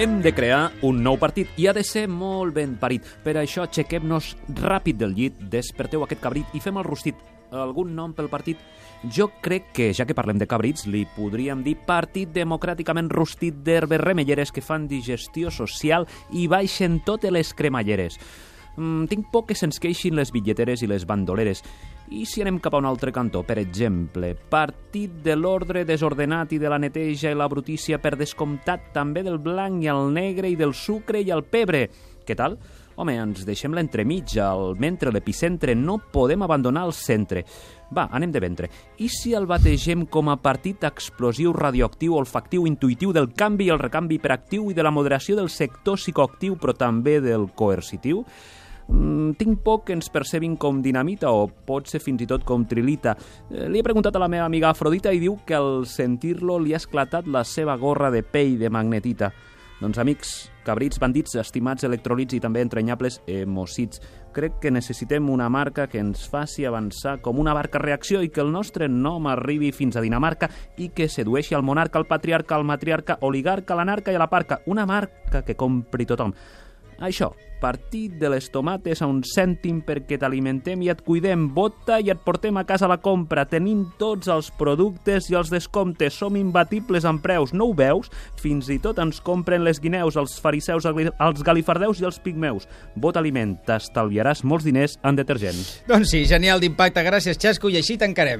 Hem de crear un nou partit i ha de ser molt ben parit. Per això aixequem-nos ràpid del llit, desperteu aquest cabrit i fem el rostit. Algun nom pel partit? Jo crec que, ja que parlem de cabrits, li podríem dir Partit Democràticament Rostit d'Herbes Remelleres que fan digestió social i baixen totes les cremalleres. Mm, tinc por que se'ns queixin les bitlleteres i les bandoleres. I si anem cap a un altre cantó, per exemple, partit de l'ordre desordenat i de la neteja i la brutícia per descomptat també del blanc i el negre i del sucre i el pebre. Què tal? Home, ens deixem l'entremitja, el mentre, l'epicentre, no podem abandonar el centre. Va, anem de ventre. I si el bategem com a partit explosiu, radioactiu, olfactiu, intuïtiu del canvi i el recanvi hiperactiu i de la moderació del sector psicoactiu, però també del coercitiu? Mm, tinc por que ens percebin com dinamita o pot ser fins i tot com trilita. Eh, li he preguntat a la meva amiga Afrodita i diu que al sentir-lo li ha esclatat la seva gorra de pell de magnetita. Doncs amics, cabrits, bandits, estimats electrolits i també entranyables emocits, crec que necessitem una marca que ens faci avançar com una barca reacció i que el nostre nom arribi fins a Dinamarca i que sedueixi al monarca, al patriarca, al matriarca, oligarca, l'anarca i a la parca. Una marca que compri tothom. Això, partit de les tomates a un cèntim perquè t'alimentem i et cuidem, vota i et portem a casa la compra. Tenim tots els productes i els descomptes, som imbatibles en preus, no ho veus? Fins i tot ens compren les guineus, els fariseus, els galifardeus i els pigmeus. Vota aliment, t'estalviaràs molts diners en detergent. Doncs sí, genial d'impacte, gràcies Xasco, i així tancarem.